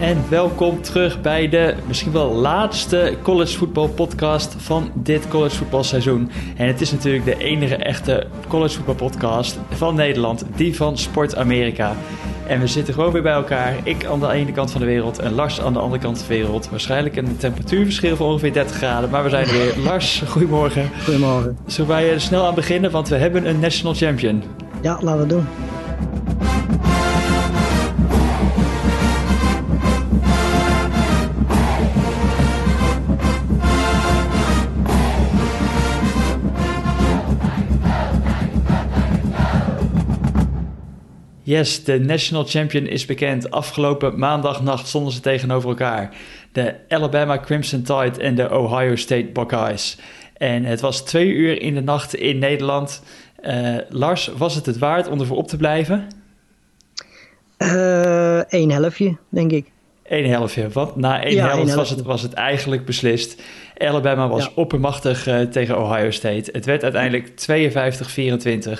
en welkom terug bij de misschien wel laatste college voetbal podcast van dit college voetbalseizoen. En het is natuurlijk de enige echte college voetbal podcast van Nederland, die van Sport Amerika. En we zitten gewoon weer bij elkaar. Ik aan de ene kant van de wereld en Lars aan de andere kant van de wereld. Waarschijnlijk een temperatuurverschil van ongeveer 30 graden, maar we zijn er weer. Lars, goedemorgen. Goedemorgen. Zullen wij er snel aan beginnen, want we hebben een national champion. Ja, laten we doen. Yes, de national champion is bekend. Afgelopen maandagnacht stonden ze tegenover elkaar. De Alabama Crimson Tide en de Ohio State Buckeyes. En het was twee uur in de nacht in Nederland. Uh, Lars, was het het waard om ervoor op te blijven? Uh, Eén helftje, denk ik. Eén helftje, want na één ja, helft was het, was het eigenlijk beslist. Alabama was ja. oppermachtig uh, tegen Ohio State. Het werd uiteindelijk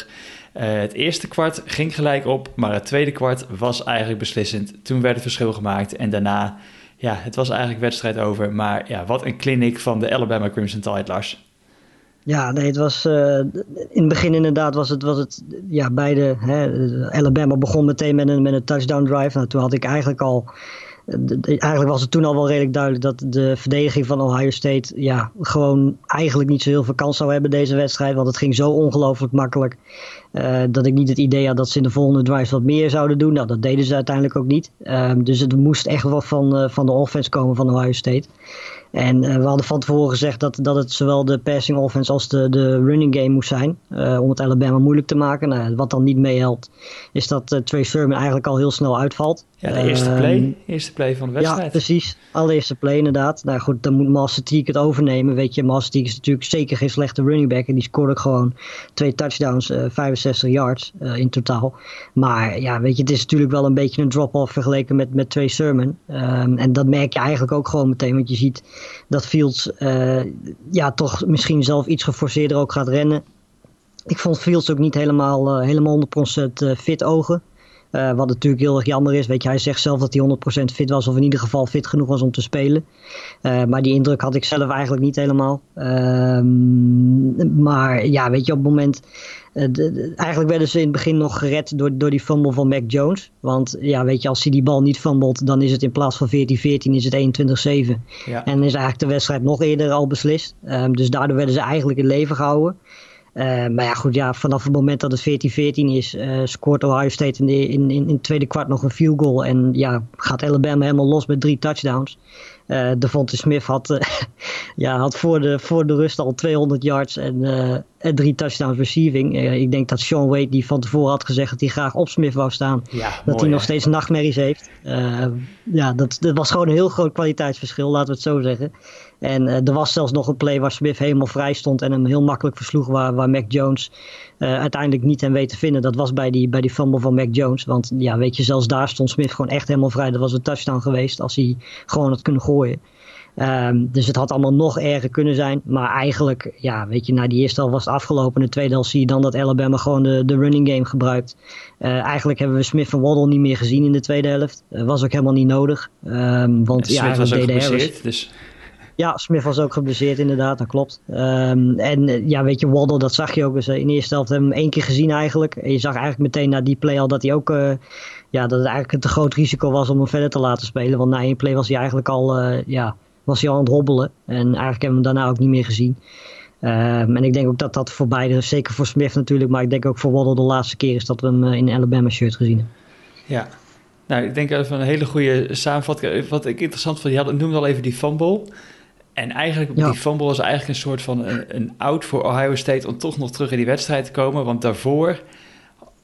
52-24. Uh, het eerste kwart ging gelijk op, maar het tweede kwart was eigenlijk beslissend. Toen werd het verschil gemaakt en daarna, ja, het was eigenlijk wedstrijd over. Maar ja, wat een clinic van de Alabama Crimson Tide, Lars. Ja, nee, het was uh, in het begin inderdaad was het, was het ja, beide. Hè, Alabama begon meteen met een, met een touchdown drive. Nou, toen had ik eigenlijk al eigenlijk was het toen al wel redelijk duidelijk dat de verdediging van Ohio State ja, gewoon eigenlijk niet zo heel veel kans zou hebben deze wedstrijd. Want het ging zo ongelooflijk makkelijk uh, dat ik niet het idee had dat ze in de volgende drives wat meer zouden doen. Nou, dat deden ze uiteindelijk ook niet. Uh, dus het moest echt wel van, uh, van de offense komen van Ohio State. En uh, we hadden van tevoren gezegd dat, dat het zowel de passing offense als de, de running game moest zijn. Om het Alabama moeilijk te maken. Nou, wat dan niet meehelpt, is dat Trey Sermon eigenlijk al heel snel uitvalt. Ja, de eerste play. eerste play van de wedstrijd. Ja, precies. Allereerste play inderdaad. Nou goed, dan moet Master Teague het overnemen. Weet je, Master Teague is natuurlijk zeker geen slechte running back. En die scoorde ook gewoon twee touchdowns, 65 yards in totaal. Maar ja, weet je, het is natuurlijk wel een beetje een drop-off vergeleken met, met Trey Sermon. Um, en dat merk je eigenlijk ook gewoon meteen. Want je ziet dat Fields uh, ja, toch misschien zelf iets geforceerder ook gaat rennen. Ik vond Fields ook niet helemaal, helemaal 100% fit ogen. Uh, wat natuurlijk heel erg jammer is. Weet je, hij zegt zelf dat hij 100% fit was, of in ieder geval fit genoeg was om te spelen. Uh, maar die indruk had ik zelf eigenlijk niet helemaal. Uh, maar ja, weet je, op het moment. De, de, eigenlijk werden ze in het begin nog gered door, door die fumble van Mac Jones. Want ja, weet je, als hij die bal niet fumbelt, dan is het in plaats van 14-14 is het 21-7. Ja. En is eigenlijk de wedstrijd nog eerder al beslist. Ehm, dus daardoor werden ze eigenlijk in leven gehouden. Uh, maar ja, goed, ja, vanaf het moment dat het 14-14 is, uh, scoort Ohio State in, de, in, in, in het tweede kwart nog een field goal. En ja, gaat Alabama helemaal los met drie touchdowns. Uh, Devonta Smith had, ja, had voor, de, voor de rust al 200 yards en, en drie touchdowns receiving. ik denk dat Sean Wade, die van tevoren had gezegd dat hij graag op Smith wou staan, ja, dat mooi, hij nog hè? steeds nachtmerries heeft. ja, dat, dat was gewoon een heel groot kwaliteitsverschil, laten we het zo zeggen. En uh, er was zelfs nog een play waar Smith helemaal vrij stond en hem heel makkelijk versloeg, waar, waar Mac Jones uh, uiteindelijk niet hem weet te vinden. Dat was bij die, bij die fumble van Mac Jones. Want ja, weet je, zelfs daar stond Smith gewoon echt helemaal vrij. Dat was een touchdown geweest als hij gewoon had kunnen gooien. Um, dus het had allemaal nog erger kunnen zijn. Maar eigenlijk, ja, weet je, na die eerste helft was het afgelopen. In de tweede helft zie je dan dat Alabama gewoon de, de running game gebruikt. Uh, eigenlijk hebben we Smith en Waddle niet meer gezien in de tweede helft. Uh, was ook helemaal niet nodig. Um, want Smith ja, was ook deden geblesseerd, dus... Ja, Smith was ook geblesseerd inderdaad, dat klopt. Um, en ja, weet je, Waddle, dat zag je ook eens. In de eerste helft hebben we hem één keer gezien eigenlijk. En je zag eigenlijk meteen na die play al dat hij ook... Uh, ja, dat het eigenlijk een te groot risico was om hem verder te laten spelen. Want na één play was hij eigenlijk al... Ja, was hij al aan het hobbelen. En eigenlijk hebben we hem daarna ook niet meer gezien. Um, en ik denk ook dat dat voor beide, zeker voor Smith natuurlijk, maar ik denk ook voor Waddle de laatste keer is dat we hem in Alabama shirt gezien hebben. Ja, nou ik denk even een hele goede samenvatting. Wat ik interessant vond, je had, noemde al even die fumble. En eigenlijk, ja. die fumble was eigenlijk een soort van een, een out voor Ohio State om toch nog terug in die wedstrijd te komen. Want daarvoor,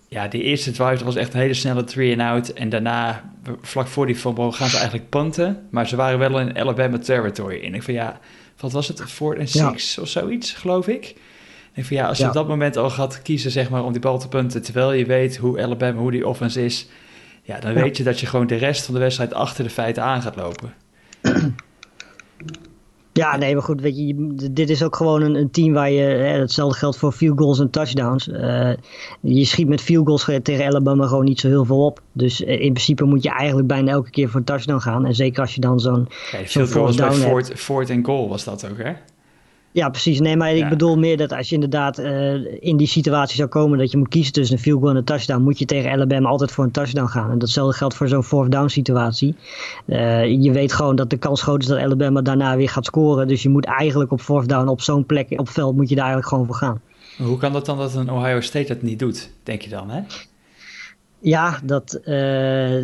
ja, die eerste drive was echt een hele snelle three and out. En daarna, vlak voor die fumble, gaan ze eigenlijk punten. Maar ze waren wel in Alabama territory. En ik van ja, wat was het? Fourth and six ja. of zoiets, geloof ik. En ik van ja, als je ja. op dat moment al gaat kiezen, zeg maar, om die bal te punten, terwijl je weet hoe Alabama, hoe die offense is, ja, dan weet je dat je gewoon de rest van de wedstrijd achter de feiten aan gaat lopen. Ja, nee, maar goed, weet je, dit is ook gewoon een, een team waar je, hè, hetzelfde geldt voor field goals en touchdowns. Uh, je schiet met field goals tegen Alabama gewoon niet zo heel veel op. Dus in principe moet je eigenlijk bijna elke keer voor een touchdown gaan. En zeker als je dan zo'n field goals bij Fort, Fort en goal was dat ook, hè? Ja, precies. Nee, maar ik bedoel meer dat als je inderdaad uh, in die situatie zou komen dat je moet kiezen tussen een field goal en een touchdown, moet je tegen Alabama altijd voor een touchdown gaan. En datzelfde geldt voor zo'n fourth down situatie. Uh, je weet gewoon dat de kans groot is dat Alabama daarna weer gaat scoren. Dus je moet eigenlijk op fourth down op zo'n plek op veld moet je daar eigenlijk gewoon voor gaan. Hoe kan dat dan dat een Ohio State dat niet doet, denk je dan, hè? Ja, dat, uh,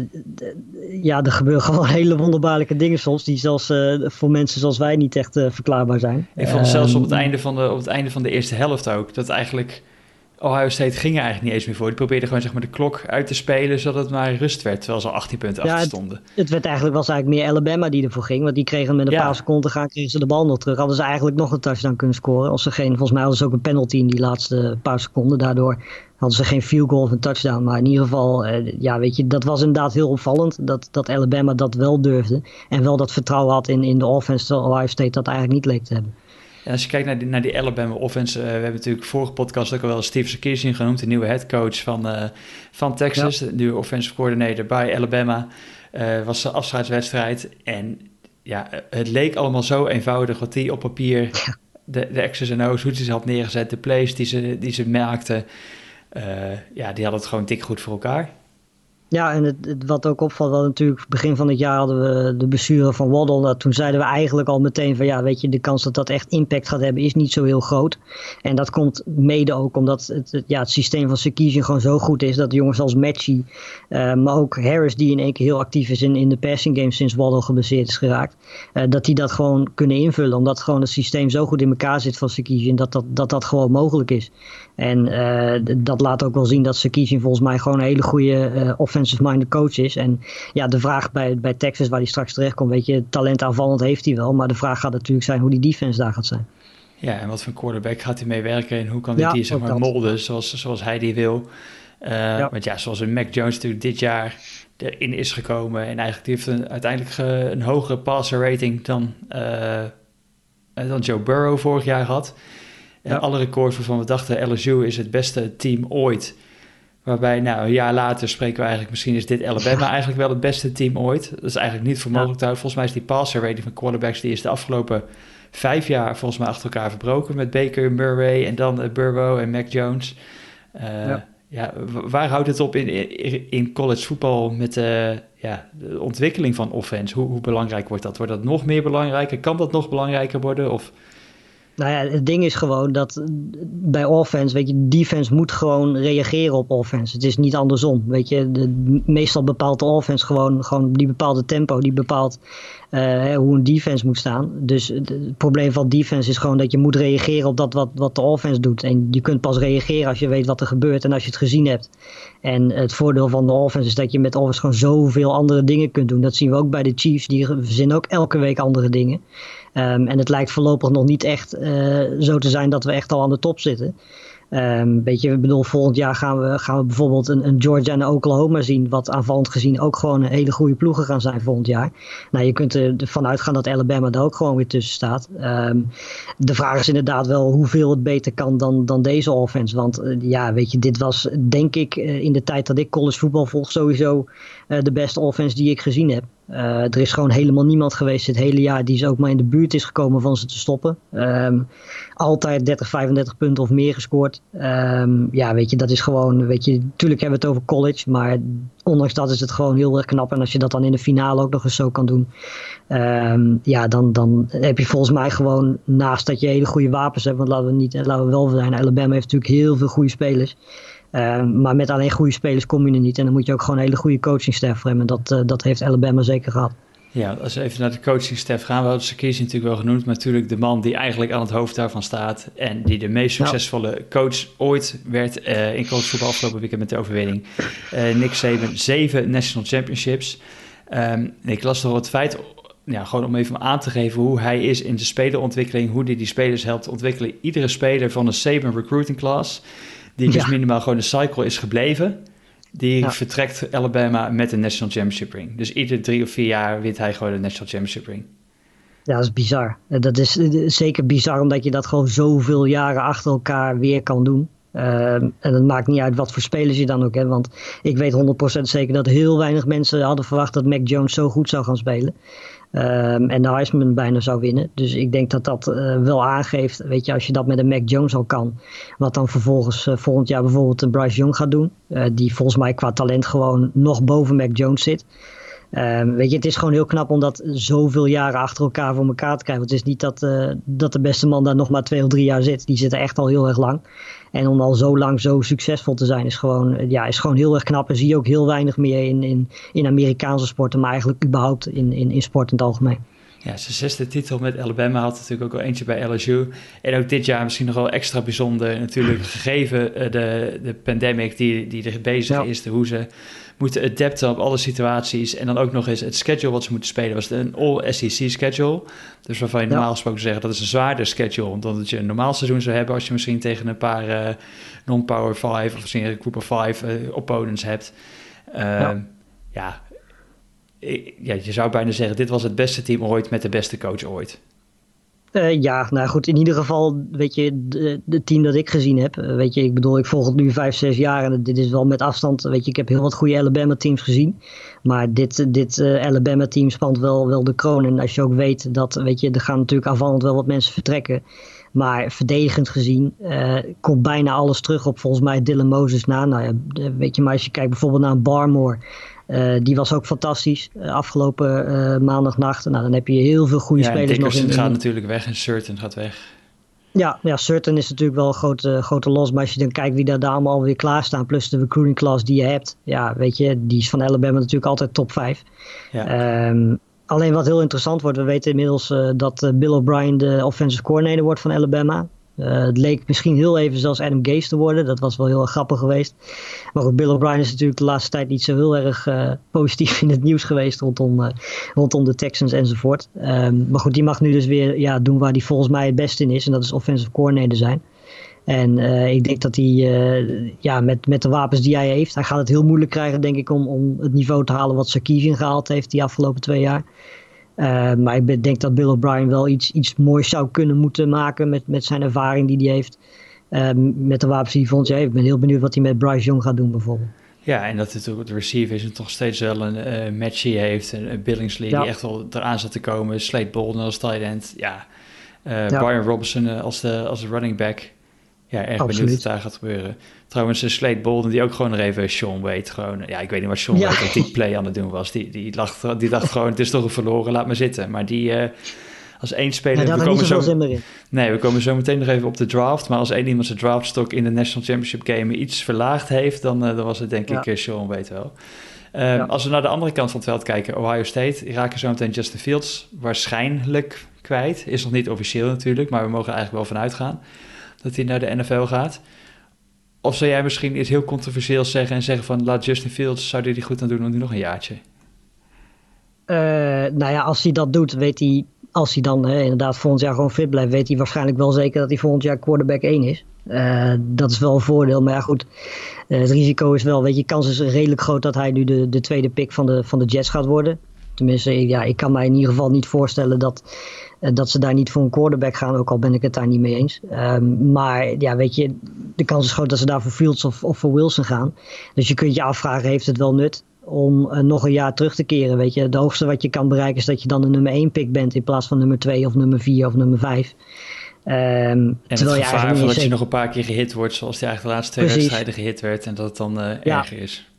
ja, er gebeuren gewoon hele wonderbaarlijke dingen soms, die zelfs uh, voor mensen zoals wij niet echt uh, verklaarbaar zijn. Ik vond zelfs op het, einde van de, op het einde van de eerste helft ook, dat eigenlijk Ohio State ging er eigenlijk niet eens meer voor. Die probeerde gewoon zeg maar de klok uit te spelen, zodat het maar rust werd, terwijl ze 18 punten ja, achter stonden. Het, het, werd eigenlijk, was eigenlijk meer Alabama die ervoor ging, want die kregen met een paar seconden gaan, kregen ze de bal nog terug. Hadden ze eigenlijk nog een touchdown kunnen scoren. Als ze geen, volgens mij hadden ze ook een penalty in die laatste paar seconden, daardoor hadden ze geen field goal of een touchdown. Maar in ieder geval, eh, ja, weet je, dat was inderdaad heel opvallend dat, dat Alabama dat wel durfde. En wel dat vertrouwen had in, in de offense, terwijl Ohio State dat eigenlijk niet leek te hebben. En als je kijkt naar die, naar die Alabama offense, uh, we hebben natuurlijk vorige podcast ook al wel Steve Sarkisian genoemd, de nieuwe head coach van, uh, van Texas, de nieuwe offensive coordinator bij Alabama. Uh, was de afscheidswedstrijd en ja, het leek allemaal zo eenvoudig wat hij op papier, de, de X's en O's, hoe ze ze had neergezet, de plays die ze, die ze maakten, ja, die hadden het gewoon dik goed voor elkaar. Ja, en het, wat ook opvalt, wel natuurlijk begin van het jaar hadden we de besturen van Waddle. Nou, toen zeiden we eigenlijk al meteen van ja, weet je, de kans dat dat echt impact gaat hebben is niet zo heel groot. En dat komt mede ook omdat het, ja, het systeem van Sarkisian gewoon zo goed is dat jongens als Matchy, uh, maar ook Harris die in één keer heel actief is in, in de passing game sinds Waddle gebaseerd is geraakt, uh, dat die dat gewoon kunnen invullen. Omdat gewoon het systeem zo goed in elkaar zit van Sarkisian dat dat, dat dat gewoon mogelijk is. En uh, dat laat ook wel zien dat Sarkisian volgens mij gewoon een hele goede offensive offensive-minded coach is. En ja, de vraag bij, bij Texas, waar hij straks terecht komt, weet je, talent aanvallend heeft hij wel. Maar de vraag gaat natuurlijk zijn hoe die defense daar gaat zijn. Ja, en wat voor quarterback gaat hij mee werken en hoe kan hij die zeg maar molden zoals, zoals hij die wil. Uh, ja. Want ja, zoals een Mac Jones natuurlijk dit jaar erin is gekomen en eigenlijk die heeft een, uiteindelijk een hogere passer rating dan, uh, dan Joe Burrow vorig jaar had. Ja. alle records waarvan we dachten LSU is het beste team ooit. Waarbij, nou, een jaar later spreken we eigenlijk, misschien is dit Alabama eigenlijk wel het beste team ooit. Dat is eigenlijk niet voor mogelijk te houden. Volgens mij is die passer rating van quarterbacks, die is de afgelopen vijf jaar volgens mij achter elkaar verbroken. Met Baker, Murray en dan uh, Burrow en Mac Jones. Uh, ja. ja. waar houdt het op in, in college voetbal met uh, ja, de ontwikkeling van offense? Hoe, hoe belangrijk wordt dat? Wordt dat nog meer belangrijker? Kan dat nog belangrijker worden? Of... Nou ja, het ding is gewoon dat bij offense, weet je, defense moet gewoon reageren op offense. Het is niet andersom, weet je. De, meestal bepaalt de offense gewoon, gewoon die bepaalde tempo, die bepaalt uh, hoe een defense moet staan. Dus het probleem van defense is gewoon dat je moet reageren op dat wat, wat de offense doet. En je kunt pas reageren als je weet wat er gebeurt en als je het gezien hebt. En het voordeel van de offense is dat je met offense gewoon zoveel andere dingen kunt doen. Dat zien we ook bij de Chiefs, die verzinnen ook elke week andere dingen. Um, en het lijkt voorlopig nog niet echt uh, zo te zijn dat we echt al aan de top zitten. Um, weet je, ik bedoel, volgend jaar gaan we, gaan we bijvoorbeeld een, een Georgia en Oklahoma zien, wat aanvallend gezien ook gewoon een hele goede ploegen gaan zijn volgend jaar. Nou, je kunt ervan uitgaan dat Alabama er ook gewoon weer tussen staat. Um, de vraag is inderdaad wel hoeveel het beter kan dan, dan deze offense. Want uh, ja, weet je, dit was denk ik uh, in de tijd dat ik college voetbal volg sowieso de beste offense die ik gezien heb. Uh, er is gewoon helemaal niemand geweest dit hele jaar die ze ook maar in de buurt is gekomen van ze te stoppen. Um, altijd 30, 35 punten of meer gescoord. Um, ja, weet je, dat is gewoon, weet je, natuurlijk hebben we het over college, maar ondanks dat is het gewoon heel erg knap. En als je dat dan in de finale ook nog eens zo kan doen, um, ja, dan, dan heb je volgens mij gewoon, naast dat je hele goede wapens hebt, want laten we, niet, laten we wel zijn, Alabama heeft natuurlijk heel veel goede spelers. Uh, maar met alleen goede spelers kom je er niet. En dan moet je ook gewoon een hele goede coachingstaff voor hebben. En dat, uh, dat heeft Alabama zeker gehad. Ja, als we even naar de coachingstaff gaan. We hadden Sarkisian natuurlijk wel genoemd. Maar natuurlijk de man die eigenlijk aan het hoofd daarvan staat. En die de meest succesvolle coach ooit werd uh, in voetbal afgelopen weekend met de overwinning. Nick Saban, zeven national championships. Um, ik las nog het feit ja, gewoon om even aan te geven hoe hij is in de spelerontwikkeling, hoe hij die spelers helpt ontwikkelen. Iedere speler van de Saban recruiting class die dus minimaal gewoon een cycle is gebleven. Die vertrekt Alabama met een National Championship ring. Dus iedere drie of vier jaar wint hij gewoon de National Championship ring. Ja, dat is bizar. Dat is zeker bizar omdat je dat gewoon zoveel jaren achter elkaar weer kan doen. Ehm, en het maakt niet uit wat voor spelers je dan ook hebt. Want ik weet 100% zeker dat heel weinig mensen hadden verwacht dat Mac Jones zo goed zou gaan spelen. Ehm, en de Heisman bijna zou winnen. Dus ik denk dat dat uh, wel aangeeft, weet je, als je dat met een Mac Jones al kan. Wat dan vervolgens uh, volgend jaar bijvoorbeeld een Bryce Young gaat doen. Uh, die volgens mij qua talent gewoon nog boven Mac Jones zit. Um, weet je, het is gewoon heel knap om dat zoveel jaren achter elkaar voor elkaar te krijgen. Want het is niet dat, dat de beste man daar nog maar twee of drie jaar zit. Die zit echt al heel erg lang. En om al zo lang zo succesvol te zijn is gewoon, ja, is gewoon heel erg knap. En zie je ook heel weinig meer in, in, in Amerikaanse sporten, maar eigenlijk überhaupt in, in, in sport in het algemeen. Ja, zijn zesde titel met Alabama had natuurlijk ook al eentje bij LSU. En ook dit jaar misschien nog wel extra bijzonder. Natuurlijk gegeven uh, de, de pandemic die, die er bezig ja. is, de hoe ze moeten adapten op alle situaties. En dan ook nog eens het schedule wat ze moeten spelen was een all-SEC schedule. Dus waarvan je normaal gesproken zeggen dat is een zwaarder schedule dan dat je een normaal seizoen zou hebben als je misschien tegen een paar uh, non-power 5 of misschien een group of 5 uh, opponents hebt. Uh, ja. ja. ja, je zou bijna zeggen dit was het beste team ooit met de beste coach ooit. Uh, ja, nou goed, in ieder geval, weet je, de, team dat ik gezien heb, weet je, ik bedoel, ik volg het nu vijf, zes jaar en dit is wel met afstand, weet je, ik heb heel wat goede Alabama teams gezien, maar dit, dit uh, Alabama team spant wel, wel de kroon. En als je ook weet dat, weet je, er gaan natuurlijk aanvallend wel wat mensen vertrekken, maar verdedigend gezien komt bijna alles terug op volgens mij Dylan Moses na, nou ja, weet je, maar als je kijkt bijvoorbeeld naar Barmore, uh, die was ook fantastisch uh, afgelopen uh, maandagnacht. Nou, dan heb je heel veel goede ja, spelers nog in. gaat natuurlijk weg en Certain gaat weg. Ja, ja Certain is natuurlijk wel een grote, grote los. Maar als je dan kijkt wie daar, daar allemaal alweer klaarstaan. Plus de recruiting class die je hebt. Ja, weet je, die is van Alabama natuurlijk altijd top 5. Ja. Um, alleen wat heel interessant wordt. We weten inmiddels dat Bill O'Brien de offensive coordinator wordt van Alabama. Uh, het leek misschien heel even zelfs Adam Gase te worden. Dat was wel heel erg grappig geweest. Maar goed, Bill O'Brien is natuurlijk de laatste tijd niet zo heel erg uh, positief in het nieuws geweest rondom, uh, rondom de Texans enzovoort. Um, maar goed, die mag nu dus weer ja, doen waar hij volgens mij het beste in is. En dat is offensive coordinator zijn. En ik denk dat hij ja, met, met de wapens die hij heeft, hij gaat het heel moeilijk krijgen, denk ik, om, om het niveau te halen wat Sarkisian gehaald heeft die afgelopen twee jaar. Uh, maar ik denk dat Bill O'Brien wel iets, iets moois zou kunnen moeten maken met, met zijn ervaring die hij heeft. Uh, met de wapens die hij vond. Ja, ik ben heel benieuwd wat hij met Bryce Young gaat doen bijvoorbeeld. Ja, en dat het de receiver is en toch steeds wel een uh, matchie heeft. Een, een Billingsley ja. die echt wel eraan zat te komen. Slate Bolden als tight end. Ja, ja. Brian Robinson als de, als de running back. Ja, erg Absoluut. benieuwd wat daar gaat gebeuren. Trouwens, Slate Bolden, die ook gewoon nog even Sean weet. Gewoon, ja, ik weet niet wat Sean ja. Wade op die play aan het doen was. Die, die, lag, die dacht gewoon, het is toch een verloren, laat maar zitten. Maar die, uh, als één speler... Ja, we komen zo, zin meer in. Nee, we komen zo meteen nog even op de draft. Maar als één iemand zijn draftstok in de National Championship Game iets verlaagd heeft... dan, uh, dan was het denk ja. ik Sean Wade wel. Ja. Als we naar de andere kant van het veld kijken, Ohio State... die raken zo meteen Justin Fields waarschijnlijk kwijt. Is nog niet officieel natuurlijk, maar we mogen er eigenlijk wel vanuit gaan dat hij naar de NFL gaat. Of zou jij misschien iets heel controversieels zeggen en zeggen van laat Justin Fields, zou hij die goed aan doen om nu nog een jaartje? Uh, nou ja, als hij dat doet, weet hij, als hij dan hè, inderdaad volgend jaar gewoon fit blijft, weet hij waarschijnlijk wel zeker dat hij volgend jaar quarterback 1 is. Uh, dat is wel een voordeel, maar ja goed, uh, het risico is wel, weet je, kans is redelijk groot dat hij nu de, de tweede pick van de, van de Jets gaat worden. Tenminste, ja, ik kan mij in ieder geval niet voorstellen dat, dat ze daar niet voor een quarterback gaan, ook al ben ik het daar niet mee eens. Um, maar ja, weet je, de kans is groot dat ze daar voor Fields of, of voor Wilson gaan. Dus je kunt je afvragen, heeft het wel nut om uh, nog een jaar terug te keren? Weet je, het hoogste wat je kan bereiken is dat je dan de nummer 1 pick bent in plaats van nummer 2 of nummer 4 of nummer 5. Um, en het gevaar je van dat je nog een paar keer gehit wordt, zoals hij eigenlijk de laatste twee wedstrijden gehit werd en dat het dan uh, ja. erger is.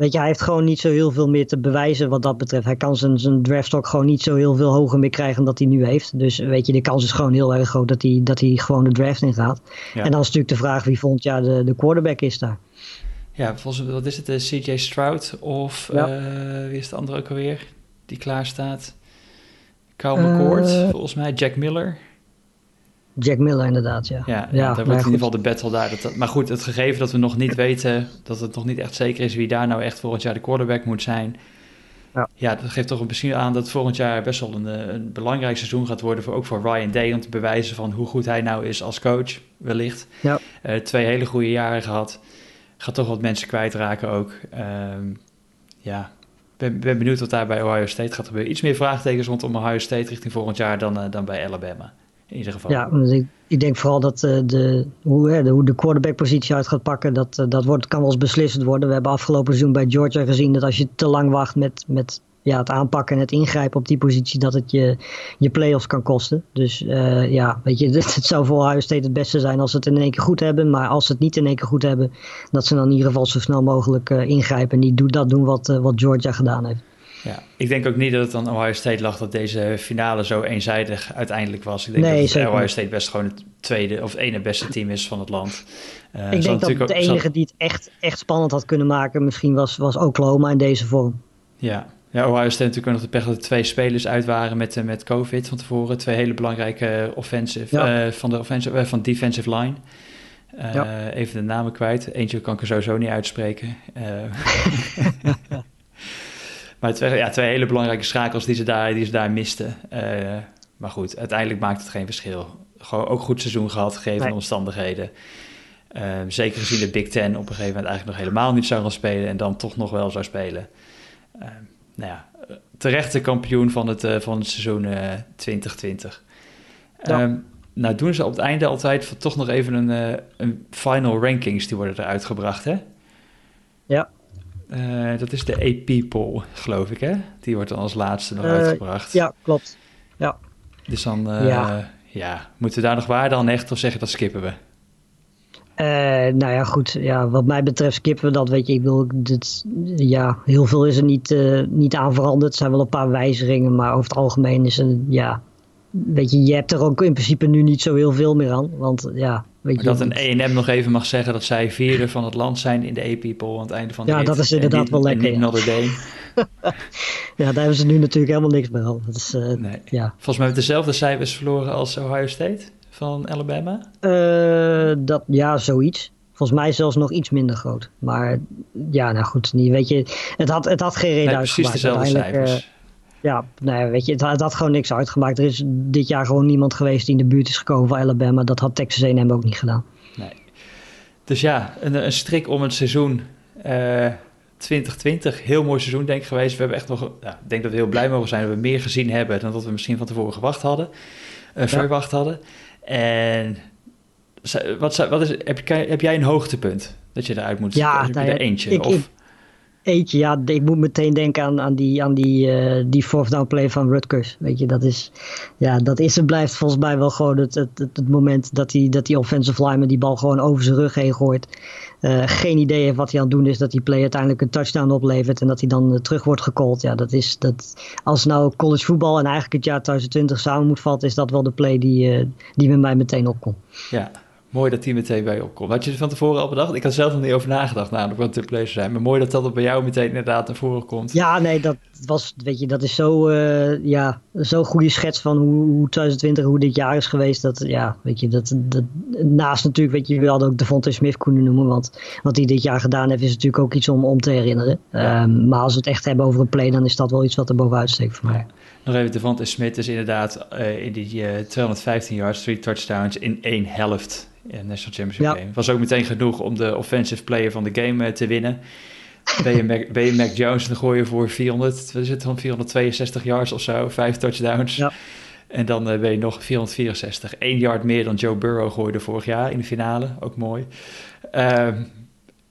Weet je, hij heeft gewoon niet zo heel veel meer te bewijzen wat dat betreft. Hij kan zijn, zijn draftstock gewoon niet zo heel veel hoger meer krijgen dan dat hij nu heeft. Dus weet je, de kans is gewoon heel erg groot dat hij, dat hij gewoon de draft in gaat. Ja. En dan is natuurlijk de vraag wie volgend jaar de, de quarterback is daar. Ja, volgens wat is het, de CJ Stroud of ja. uh, wie is de andere ook alweer die klaar staat? Kyle McCord, uh, volgens mij Jack Miller. Jack Miller inderdaad, ja. Ja, daar wordt in ieder geval de battle daar. Dat, maar goed, het gegeven dat we nog niet weten, dat het nog niet echt zeker is wie daar nou echt volgend jaar de quarterback moet zijn. Ja, ja dat geeft toch misschien aan dat volgend jaar best wel een, een belangrijk seizoen gaat worden, voor, ook voor Ryan Day, om te bewijzen van hoe goed hij nou is als coach, wellicht. Ja. Uh, twee hele goede jaren gehad. Gaat toch wat mensen kwijtraken ook. Uh, ja, ben, ben benieuwd wat daar bij Ohio State gaat gebeuren. Iets meer vraagtekens rondom Ohio State richting volgend jaar dan, dan bij Alabama. In ieder geval. Ja, ik, ik denk vooral dat de, hoe, hè, de, hoe de quarterback-positie uit gaat pakken, dat, dat wordt, kan wel eens beslissend worden. We hebben afgelopen seizoen bij Georgia gezien dat als je te lang wacht met, met ja, het aanpakken en het ingrijpen op die positie, dat het je, je play-offs kan kosten. Dus uh, ja, weet je, het, zou voor Ohio State het beste zijn als ze het in één keer goed hebben. Maar als ze het niet in één keer goed hebben, dat ze dan in ieder geval zo snel mogelijk ingrijpen. En niet dat doen wat, wat Georgia gedaan heeft. Ja, ik denk ook niet dat het aan Ohio State lag dat deze finale zo eenzijdig uiteindelijk was. Ik denk nee, dat Ohio State best gewoon het tweede of het ene beste team is van het land. Uh, ik denk dat de enige die het echt, echt spannend had kunnen maken misschien was, was Oklahoma in deze vorm. Ja, ja, Ohio State natuurlijk nog de pech dat er twee spelers uit waren met, uh, met COVID van tevoren. Twee hele belangrijke offensive, ja. uh, van de offensive, uh, van defensive line. Ja. Even de namen kwijt. Eentje kan ik er sowieso niet uitspreken. maar twee, ja, twee hele belangrijke schakels die ze daar, die ze daar misten. maar goed, uiteindelijk maakt het geen verschil. Gewoon ook goed seizoen gehad, gegeven nee. omstandigheden. zeker gezien de Big Ten op een gegeven moment eigenlijk nog helemaal niet zou gaan spelen en dan toch nog wel zou spelen nou ja, terechte kampioen van het, uh, van het seizoen uh, 2020. Ja. Um, nou doen ze op het einde altijd toch nog even een, een final rankings, die worden eruit gebracht, hè? Ja. Uh, dat is de AP poll, geloof ik, hè? Die wordt dan als laatste nog uitgebracht. Ja, klopt. Ja. Dus dan, ja. ja. moeten we daar nog waarde aan echt of zeggen dat skippen we? Uh, nou ja, goed. Ja, wat mij betreft skippen we dat. Weet je, ik bedoel, dit, ja, heel veel is er niet, uh, niet aan veranderd. Er zijn wel een paar wijzigingen, maar over het algemeen is er, ja, weet je, je hebt er ook in principe nu niet zo heel veel meer aan. Want ja, weet. Dat een EM nog even mag zeggen dat zij vierde van het land zijn in de A-People aan het einde van de Ja, dat is inderdaad wel lekker. En niet ja. ja, daar hebben ze nu natuurlijk helemaal niks meer aan. Dat is, uh, nee. ja. Volgens mij hebben dezelfde cijfers verloren als Ohio State van Alabama? Uh, dat, ja, zoiets. Volgens mij zelfs nog iets minder groot. Maar ja, nou goed, niet, weet je, het had, het had geen reden nee, uitgemaakt. Precies dezelfde cijfers. Ja, nee, weet je, het, het, had gewoon niks uitgemaakt. Er is dit jaar gewoon niemand geweest die in de buurt is gekomen van Alabama. Dat had Texas A&M ook niet gedaan. Nee. Dus ja, een, een strik om het seizoen uh, 2020. Heel mooi seizoen denk ik geweest. We hebben echt nog, ja, ik denk dat we heel blij mogen zijn dat we meer gezien hebben dan dat we misschien van tevoren gewacht hadden. Uh, verwacht ja. hadden. En wat, wat is, heb, heb jij een hoogtepunt dat je eruit moet? Ja, je er eentje? Ik, of? Ik, ja. Ik moet meteen denken aan, aan die, aan die, uh, die fourth down play van Rutgers. Weet je, dat is, ja, dat is en blijft volgens mij wel gewoon het, het, het, moment dat die, dat die offensive lineman die bal gewoon over zijn rug heen gooit. Uh, geen idee heeft wat hij aan het doen is. Dat die play uiteindelijk een touchdown oplevert. En dat hij dan uh, terug wordt gecallt. Ja, dat is, dat, als nou college voetbal en eigenlijk het jaar 2020 samen moet vatten. Is dat wel de play die, die bij mij meteen opkomt. Ja, mooi dat die meteen bij je opkomt. Had je er van tevoren al bedacht? Ik had zelf nog niet over nagedacht namelijk wat de plays zijn. Maar mooi dat dat bij jou meteen inderdaad naar voren komt. Ja, nee, dat was, weet je, dat is zo, uh, ja, zo'n goede schets van hoe, hoe 2020, hoe dit jaar is geweest. Dat, ja, weet je, dat, dat naast natuurlijk, weet je, we hadden ook Devontae Smith kunnen noemen. Want wat hij dit jaar gedaan heeft, is natuurlijk ook iets om, om te herinneren. Ja. Um, maar als we het echt hebben over een play, dan is dat wel iets wat er bovenuit steekt voor mij. Nog even, Devontae Smith is inderdaad uh, in die uh, 215 yards, 3 touchdowns in één helft in National Championship ja. Game. Was ook meteen genoeg om de offensive player van de game uh, te winnen. Ben je, Mac, ben je Mac Jones, dan gooi je voor 400, wat is het dan, 462 yards of zo, vijf touchdowns. Ja. En dan uh, ben je nog 464. 1 yard meer dan Joe Burrow gooide vorig jaar in de finale. Ook mooi. Um,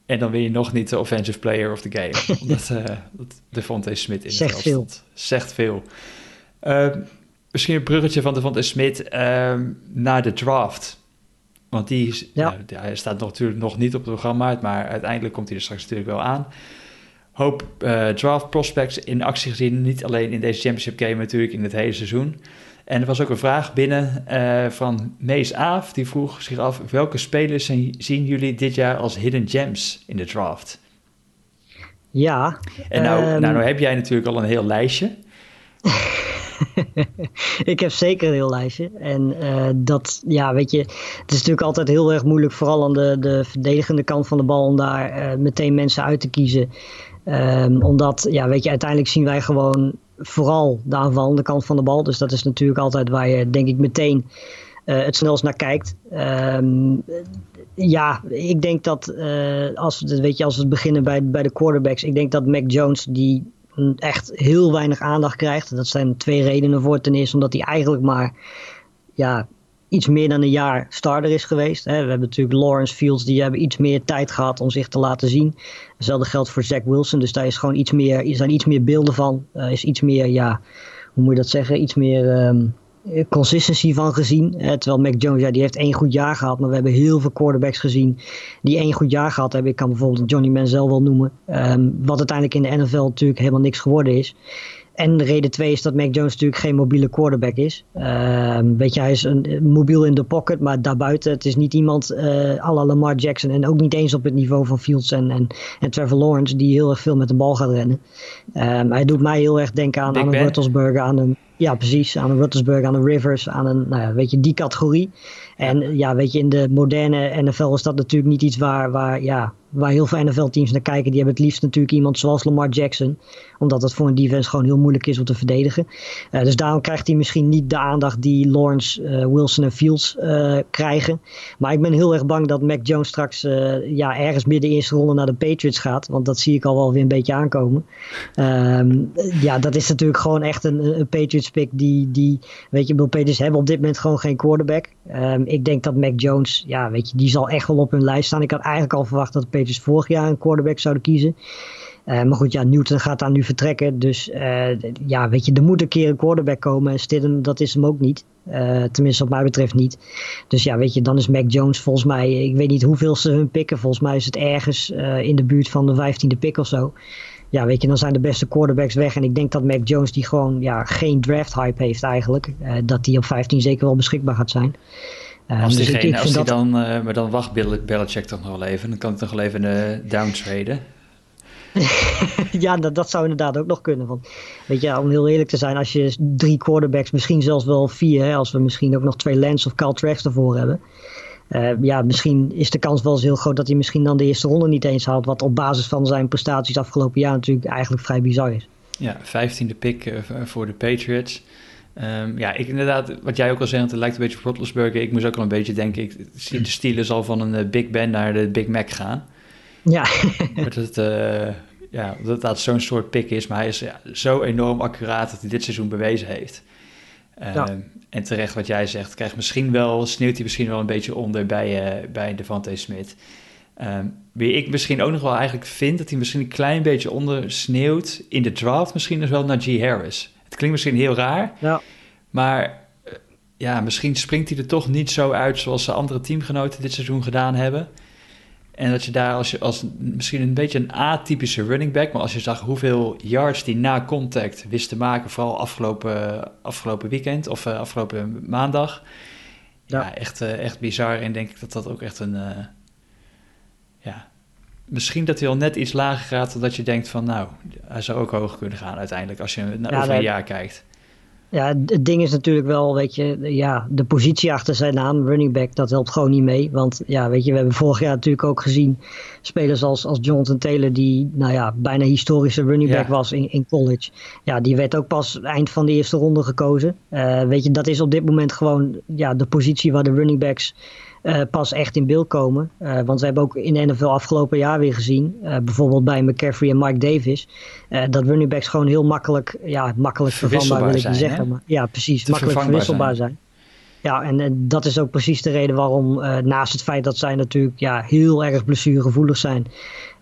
en dan win je nog niet de offensive player of the game. omdat uh, Devontae Smith in Zegt veel. stond. Zegt veel. Uh, misschien een bruggetje van Devontae Smith uh, naar de draft. Want die is, ja. nou, hij staat natuurlijk nog niet op het programma, maar uiteindelijk komt hij er straks natuurlijk wel aan. Hoop uh, draft prospects in actie gezien, niet alleen in deze championship game, natuurlijk in het hele seizoen. En er was ook een vraag binnen uh, van Mees Aaf, die vroeg zich af, welke spelers zien jullie dit jaar als hidden gems in de draft? Ja. En nou, um... nou, nou heb jij natuurlijk al een heel lijstje. ik heb zeker een heel lijstje. En uh, dat, ja, weet je, het is natuurlijk altijd heel erg moeilijk, vooral aan de, de verdedigende kant van de bal, om daar uh, meteen mensen uit te kiezen. Um, omdat, ja, weet je, uiteindelijk zien wij gewoon vooral de aanvallende kant van de bal. Dus dat is natuurlijk altijd waar je, denk ik, meteen uh, het snelst naar kijkt. Um, ja, ik denk dat als, weet je, als we beginnen bij, bij de quarterbacks, ik denk dat Mac Jones, die echt heel weinig aandacht krijgt. Dat zijn twee redenen voor. Ten eerste omdat hij eigenlijk maar ja, iets meer dan een jaar starter is geweest. We hebben natuurlijk Lawrence Fields, die hebben iets meer tijd gehad om zich te laten zien. Hetzelfde geldt voor Zach Wilson, dus daar is gewoon iets meer, er zijn iets meer beelden van. Er is iets meer, ja, hoe moet je dat zeggen, iets meer ehm, consistency van gezien. terwijl Mac Jones, ja, die heeft één goed jaar gehad, maar we hebben heel veel quarterbacks gezien die één goed jaar gehad hebben. Ik kan bijvoorbeeld Johnny Manziel wel noemen, um, wat uiteindelijk in de NFL natuurlijk helemaal niks geworden is. En de reden twee is dat Mac Jones natuurlijk geen mobiele quarterback is. Uh, weet je, hij is een, mobiel in de pocket, maar daarbuiten, het is niet iemand uh, à la Lamar Jackson. En ook niet eens op het niveau van Fields en, en, en Trevor Lawrence, die heel erg veel met de bal gaat rennen. Um, hij doet mij heel erg denken aan, aan een Ruttelsburg, aan een, ja precies, aan een Ruttelsburg, aan een Rivers, aan een, nou ja, weet je, die categorie. En ja, weet je, in de moderne NFL is dat natuurlijk niet iets waar, waar, ja, waar heel veel NFL-teams naar kijken. Die hebben het liefst natuurlijk iemand zoals Lamar Jackson. Omdat dat voor een defense gewoon heel moeilijk is om te verdedigen. Uh, dus daarom krijgt hij misschien niet de aandacht die Lawrence, uh, Wilson en Fields uh, krijgen. Maar ik ben heel erg bang dat Mac Jones straks ja, ergens midden eerste ronde naar de Patriots gaat. Want dat zie ik al wel weer een beetje aankomen. Um, ja, dat is natuurlijk gewoon echt een, een Patriots pick die, die, weet je, Bill Patriots hebben op dit moment gewoon geen quarterback. Um, ik denk dat Mac Jones, ja, weet je, die zal echt wel op hun lijst staan. Ik had eigenlijk al verwacht dat de Patriots vorig jaar een quarterback zouden kiezen. Uh, maar goed, ja, Newton gaat daar nu vertrekken. Dus uh, ja, weet je, er moet een keer een quarterback komen. En Stidham, dat is hem ook niet. Uh, tenminste, wat mij betreft niet. Dus ja, weet je, dan is Mac Jones volgens mij... Ik weet niet hoeveel ze hun pikken. Volgens mij is het ergens in de buurt van de vijftiende pick of zo. Ja, weet je, dan zijn de beste quarterbacks weg. En ik denk dat Mac Jones, die gewoon ja, geen draft hype heeft eigenlijk... dat die op 15 zeker wel beschikbaar gaat zijn. Uh, als dus als die dan, uh, maar dan wacht Belichick toch nog wel even. Dan kan het toch wel even uh, downtraden. ja, dat, dat zou inderdaad ook nog kunnen. Want, weet je, om heel eerlijk te zijn, als je drie quarterbacks, misschien zelfs wel vier, hè, als we misschien ook nog twee Lance of Cal Trax ervoor hebben. Uh, ja, misschien is de kans wel eens heel groot dat hij misschien dan de eerste ronde niet eens haalt. Wat op basis van zijn prestaties afgelopen jaar natuurlijk eigenlijk vrij bizar is. Ja, vijftiende pick voor de Patriots. Um, ja, ik inderdaad, wat jij ook al zei, het lijkt een beetje op Roethlisberger. Ik moest ook al een beetje denken, ik zie de Steelers al van een uh, Big Ben naar de Big Mac gaan. Ja. dat het, uh, ja, dat dat zo'n soort pick is, maar hij is ja, zo enorm accuraat dat hij dit seizoen bewezen heeft. Ja. En terecht wat jij zegt, krijgt misschien wel, sneeuwt hij misschien wel een beetje onder bij, uh, bij Devante Smith. Um, wie ik misschien ook nog wel eigenlijk vind dat hij misschien een klein beetje onder sneeuwt in de draft, misschien nog wel naar G. Harris. Het klinkt misschien heel raar, ja. maar uh, ja, misschien springt hij er toch niet zo uit zoals de andere teamgenoten dit seizoen gedaan hebben. En dat je daar als, je, als misschien een beetje een atypische running back, maar als je zag hoeveel yards die na contact wist te maken, vooral afgelopen, afgelopen weekend of uh, afgelopen maandag. Ja, ja echt, uh, echt bizar. En denk ik dat dat ook echt een. Uh, ja, misschien dat hij al net iets lager gaat, dat je denkt van nou, hij zou ook hoger kunnen gaan uiteindelijk als je naar ja, over een jaar kijkt. Ja, het ding is natuurlijk wel, weet je, ja, de positie achter zijn naam, running back, dat helpt gewoon niet mee. Want ja, weet je, we hebben vorig jaar natuurlijk ook gezien spelers als, als Jonathan Taylor, die nou ja, bijna historische running back ja. was in, in college. Ja, die werd ook pas eind van de eerste ronde gekozen. Uh, weet je, dat is op dit moment gewoon ja, de positie waar de running backs uh, pas echt in beeld komen. Uh, want we hebben ook in de NFL afgelopen jaar weer gezien, uh, bijvoorbeeld bij McCaffrey en Mike Davis, dat running backs gewoon heel makkelijk, ja, makkelijk vervanbaar wil ik niet zeggen. Maar, ja, precies, Te makkelijk verwisselbaar zijn. zijn. Ja, en, en, dat is ook precies de reden waarom, naast het feit dat zij natuurlijk ja, heel erg blessuregevoelig zijn,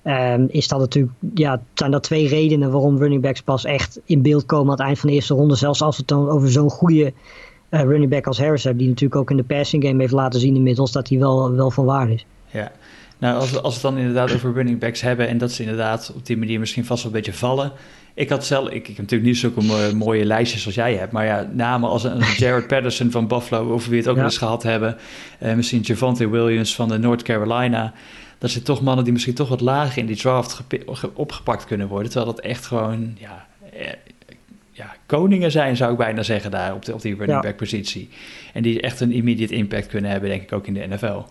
um, is dat natuurlijk, ja, zijn dat twee redenen waarom running backs pas echt in beeld komen aan het eind van de eerste ronde. Zelfs als het dan over zo'n goede uh, running back als Harris hebben, die natuurlijk ook in de passing game heeft laten zien inmiddels dat hij wel, wel van waarde is. Ja, nou als, we, als we het dan inderdaad over running backs hebben en dat ze inderdaad op die manier misschien vast wel een beetje vallen. Ik had zelf, ik, ik heb natuurlijk niet zulke mooie, mooie lijstjes als jij hebt, maar ja, namen als een, Jared Patterson van Buffalo, over wie het ook ja. eens gehad hebben, uh, misschien Javante Williams van de North Carolina. Dat zijn toch mannen die misschien toch wat lager in die draft opgepakt kunnen worden, terwijl dat echt gewoon, ja, eh, ja, koningen zijn, zou ik bijna zeggen, daar op, de, op die running back positie. En die echt een immediate impact kunnen hebben, denk ik, ook in de NFL.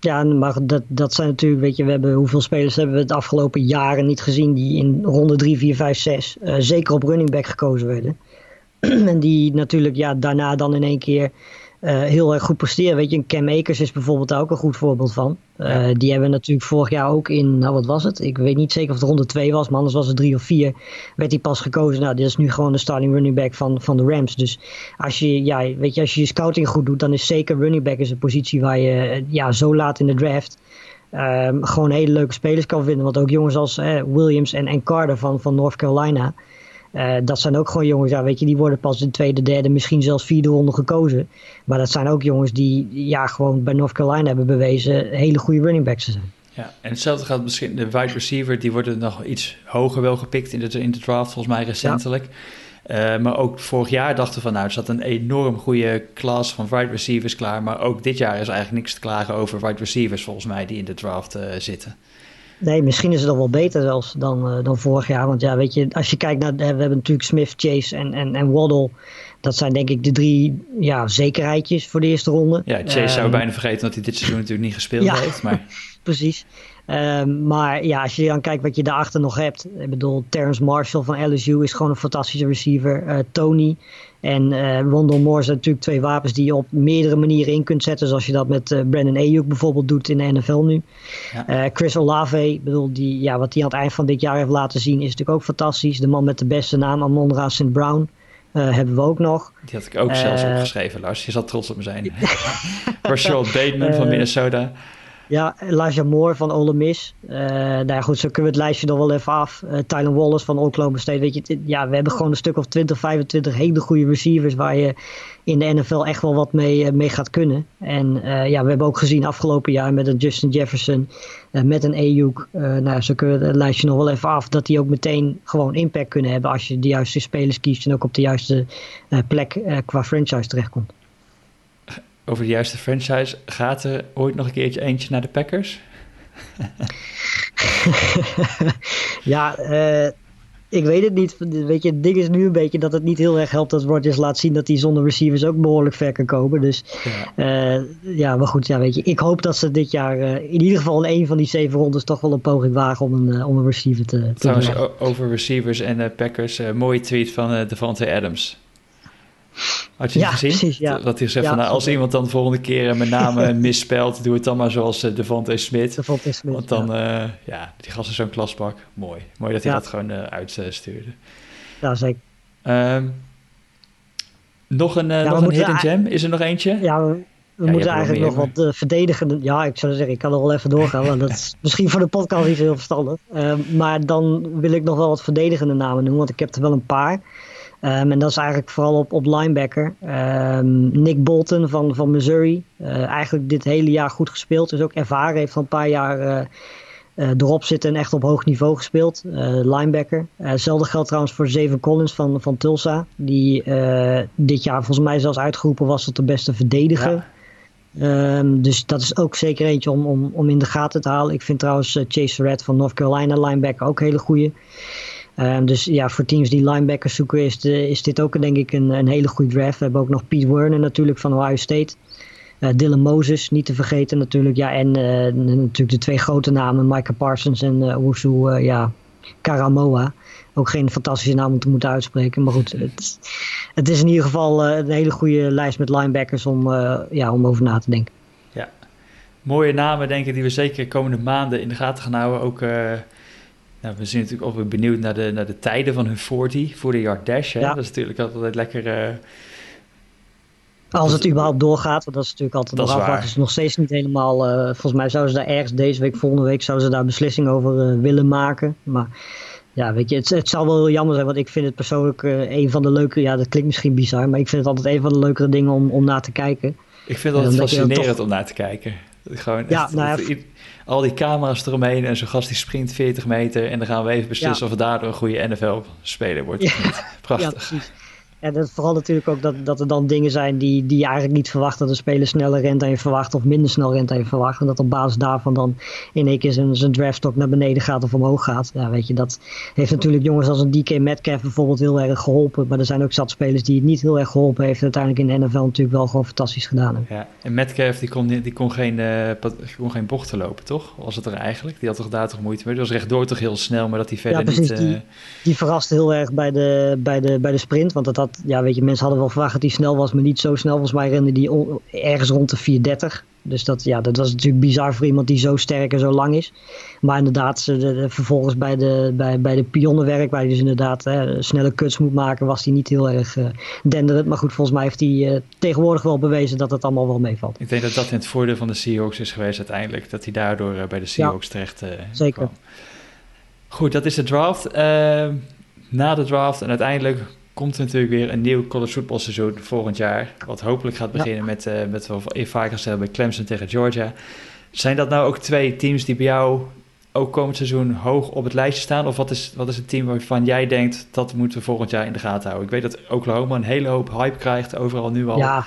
Ja, maar dat, dat zijn natuurlijk, weet je, we hebben hoeveel spelers hebben we het afgelopen jaren niet gezien die in ronde 3, 4, 5, 6 uh, zeker op running back gekozen werden. en die natuurlijk ja, daarna dan in één keer heel erg goed presteren. Weet je, een Cam Akers is bijvoorbeeld daar ook een goed voorbeeld van. Die hebben natuurlijk vorig jaar ook in, nou wat was het? Ik weet niet zeker of het ronde 2 was, maar anders was het 3 of 4. Werd hij pas gekozen. Nou, dit is nu gewoon de starting running back van, van de Rams. Dus als je, ja, weet je, als je je scouting goed doet, dan is zeker running back is een positie waar je ja, zo laat in de draft um, gewoon hele leuke spelers kan vinden. Want ook jongens als Williams en, en Carter van, van North Carolina. Uh, dat zijn ook gewoon jongens, ja, weet je, die worden pas in tweede, derde, misschien zelfs vierde ronde gekozen. Maar dat zijn ook jongens die ja, gewoon bij North Carolina hebben bewezen hele goede running backs te zijn. Ja, en hetzelfde gaat misschien de wide receiver, die worden nog iets hoger wel gepikt in de, in de draft, volgens mij recentelijk. Uh, maar ook vorig jaar dachten we van nou, er zat een enorm goede klas van wide receivers klaar. Maar ook dit jaar is eigenlijk niks te klagen over wide receivers volgens mij die in de draft uh, zitten. Nee, misschien is het dan wel beter zelfs dan, uh, dan vorig jaar. Want ja, weet je, als je kijkt naar, we hebben natuurlijk Smith, Chase en, en, en Waddle. Dat zijn denk ik de drie ja, zekerheidjes voor de eerste ronde. Ja, Chase zou bijna vergeten dat hij dit seizoen natuurlijk niet gespeeld ja, heeft. Maar... precies. Um, maar ja, als je dan kijkt wat je daarachter nog hebt. Ik bedoel, Terrence Marshall van LSU is gewoon een fantastische receiver. Uh, Tony en uh, Rondell Moore zijn natuurlijk twee wapens die je op meerdere manieren in kunt zetten. Zoals je dat met uh, Brandon Ayuk bijvoorbeeld doet in de NFL nu. Ja. Chris Olave, bedoel, die, ja, wat hij aan het eind van dit jaar heeft laten zien is natuurlijk ook fantastisch. De man met de beste naam, Amon St. Brown. Uh, hebben we ook nog. Die had ik ook zelfs opgeschreven, Lars. Je zal trots op me zijn. Rashad Bateman van Minnesota. Ja, Elijah Moore van Ole Miss. Uh, nou goed, zo kunnen we het lijstje nog wel even af. Uh, Tylen Wallace van Oklahoma State. Weet je, ja, we hebben gewoon een stuk of 20, 25 hele goede receivers waar je in de NFL echt wel wat mee, uh, mee gaat kunnen. En ja, we hebben ook gezien afgelopen jaar met een Justin Jefferson, met een Ayuk. nou, zo kunnen we het lijstje nog wel even af. Dat die ook meteen gewoon impact kunnen hebben als je de juiste spelers kiest en ook op de juiste plek qua franchise terechtkomt over de juiste franchise. Gaat er ooit nog een keertje eentje naar de Packers? ja, uh, ik weet het niet. Weet je, het ding is nu een beetje dat het niet heel erg helpt dat Rodgers laat zien dat hij zonder receivers ook behoorlijk ver kan komen. Dus ja, uh, ja maar goed, ja, weet je, ik hoop dat ze dit jaar uh, in ieder geval in een van die zeven rondes toch wel een poging wagen om een, om een receiver te, te Trouwens, over receivers en Packers, mooie tweet van Devante Adams. Had je ja, gezien? Precies, ja. Dat hij zegt van, nou, als iemand dan de volgende keer mijn naam misspelt, doe het dan maar zoals uh, Devontae Smit. Devontae Smit, Want dan, ja, uh, ja die gast is zo'n klasbak. Mooi. Mooi dat hij dat gewoon uh, uitstuurde. Ja, zeker. Um, nog een, nog een hidden gem? Is er nog eentje? Ja, we, we moeten eigenlijk nog wat verdedigen. Ja, ik zou zeggen, ik kan er wel even doorgaan, want dat is misschien voor de podcast niet heel verstandig. Uh, maar dan wil ik nog wel wat verdedigende namen noemen, want ik heb er wel een paar. Um, en dat is eigenlijk vooral op, op linebacker. Um, Nick Bolton van, van Missouri. Uh, eigenlijk dit hele jaar goed gespeeld. Dus ook ervaren. Heeft al een paar jaar uh, uh, erop zitten en echt op hoog niveau gespeeld. linebacker. hetzelfde geldt trouwens voor Zeven Collins van, van Tulsa. Die dit jaar volgens mij zelfs uitgeroepen was tot de beste verdediger. Ja. Um, dus dat is ook zeker eentje om, om, om in de gaten te halen. Ik vind trouwens Chase Red van North Carolina linebacker ook een hele goede. Um, dus ja, voor teams die linebackers zoeken is, dit ook denk ik een, hele goede draft. We hebben ook nog Pete Werner natuurlijk van Ohio State. Uh, Dylan Moses, niet te vergeten natuurlijk. Ja, en uh, natuurlijk de twee grote namen, Micah Parsons en uh, Wusu ja, Karamoa. Ook geen fantastische naam om te moeten uitspreken. Maar goed, het, het is in ieder geval een hele goede lijst met linebackers om, ja, om over na te denken. Ja, mooie namen denk ik die we zeker komende maanden in de gaten gaan houden. Ook nou, we zijn natuurlijk ook weer benieuwd naar de, naar de tijden van hun 40 voor de yard dash. Hè? Dat is natuurlijk altijd lekker... Uh, als het überhaupt doorgaat, want dat is natuurlijk altijd nog afwachten. is nog steeds niet helemaal... Uh, volgens mij zouden ze daar ergens deze week, volgende week... zouden ze daar beslissing over uh, willen maken. Maar ja, weet je, het, het zal wel heel jammer zijn... want ik vind het persoonlijk een van de leuke... ja, dat klinkt misschien bizar... maar ik vind het altijd een van de leukere dingen om, om naar te kijken. Ik vind het altijd fascinerend om naar te kijken. Gewoon ja, nou ja, al die camera's eromheen en zo'n gast die sprint 40 meter. En dan gaan we even beslissen of het daardoor een goede NFL-speler wordt. Prachtig. En dat vooral natuurlijk ook dat, dat er dan dingen zijn die, die je eigenlijk niet verwacht. Dat een speler sneller rent dan je verwacht of minder snel rent dan je verwacht. En dat op basis daarvan dan in één keer zijn, zijn draftstock naar beneden gaat of omhoog gaat. Ja, weet je, dat heeft natuurlijk jongens als een DK Metcalf bijvoorbeeld heel erg geholpen. Maar er zijn ook zat spelers die het niet heel erg geholpen heeft. uiteindelijk in de NFL natuurlijk wel gewoon fantastisch gedaan hebben. Ja, en Metcalf die kon, die kon, geen, uh, kon geen bochten lopen, toch? Was het er eigenlijk? Die had toch daar toch moeite mee? Die was rechtdoor toch heel snel, maar dat hij verder ja, precies, niet... Uh... Die, die verraste heel erg bij de, bij, de, bij de sprint, want dat had ja, weet je, mensen hadden wel verwacht dat hij snel was, maar niet zo snel. Volgens mij rende die ergens rond de 430. Dus dat, ja, dat was natuurlijk bizar voor iemand die zo sterk en zo lang is. Maar inderdaad, de, vervolgens bij de, bij, bij de pionnenwerk, waar hij dus inderdaad hè, snelle cuts moet maken, was hij niet heel erg uh, denderend. Maar goed, volgens mij heeft hij uh, tegenwoordig wel bewezen dat het allemaal wel meevalt. Ik denk dat dat in het voordeel van de Seahawks is geweest uiteindelijk. Dat hij daardoor uh, bij de Seahawks ja, terecht zeker. kwam. Goed, dat is de draft. Ehm, na de draft en uiteindelijk komt er natuurlijk weer een nieuw college voetbalseizoen volgend jaar. Wat hopelijk gaat beginnen met, uh, met wat we vaker gezegd bij Clemson tegen Georgia. Zijn dat nou ook twee teams die bij jou ook komend seizoen hoog op het lijstje staan? Of wat is, wat is het team waarvan jij denkt dat moeten we volgend jaar in de gaten houden? Ik weet dat Oklahoma een hele hoop hype krijgt, overal nu al. Ja, wat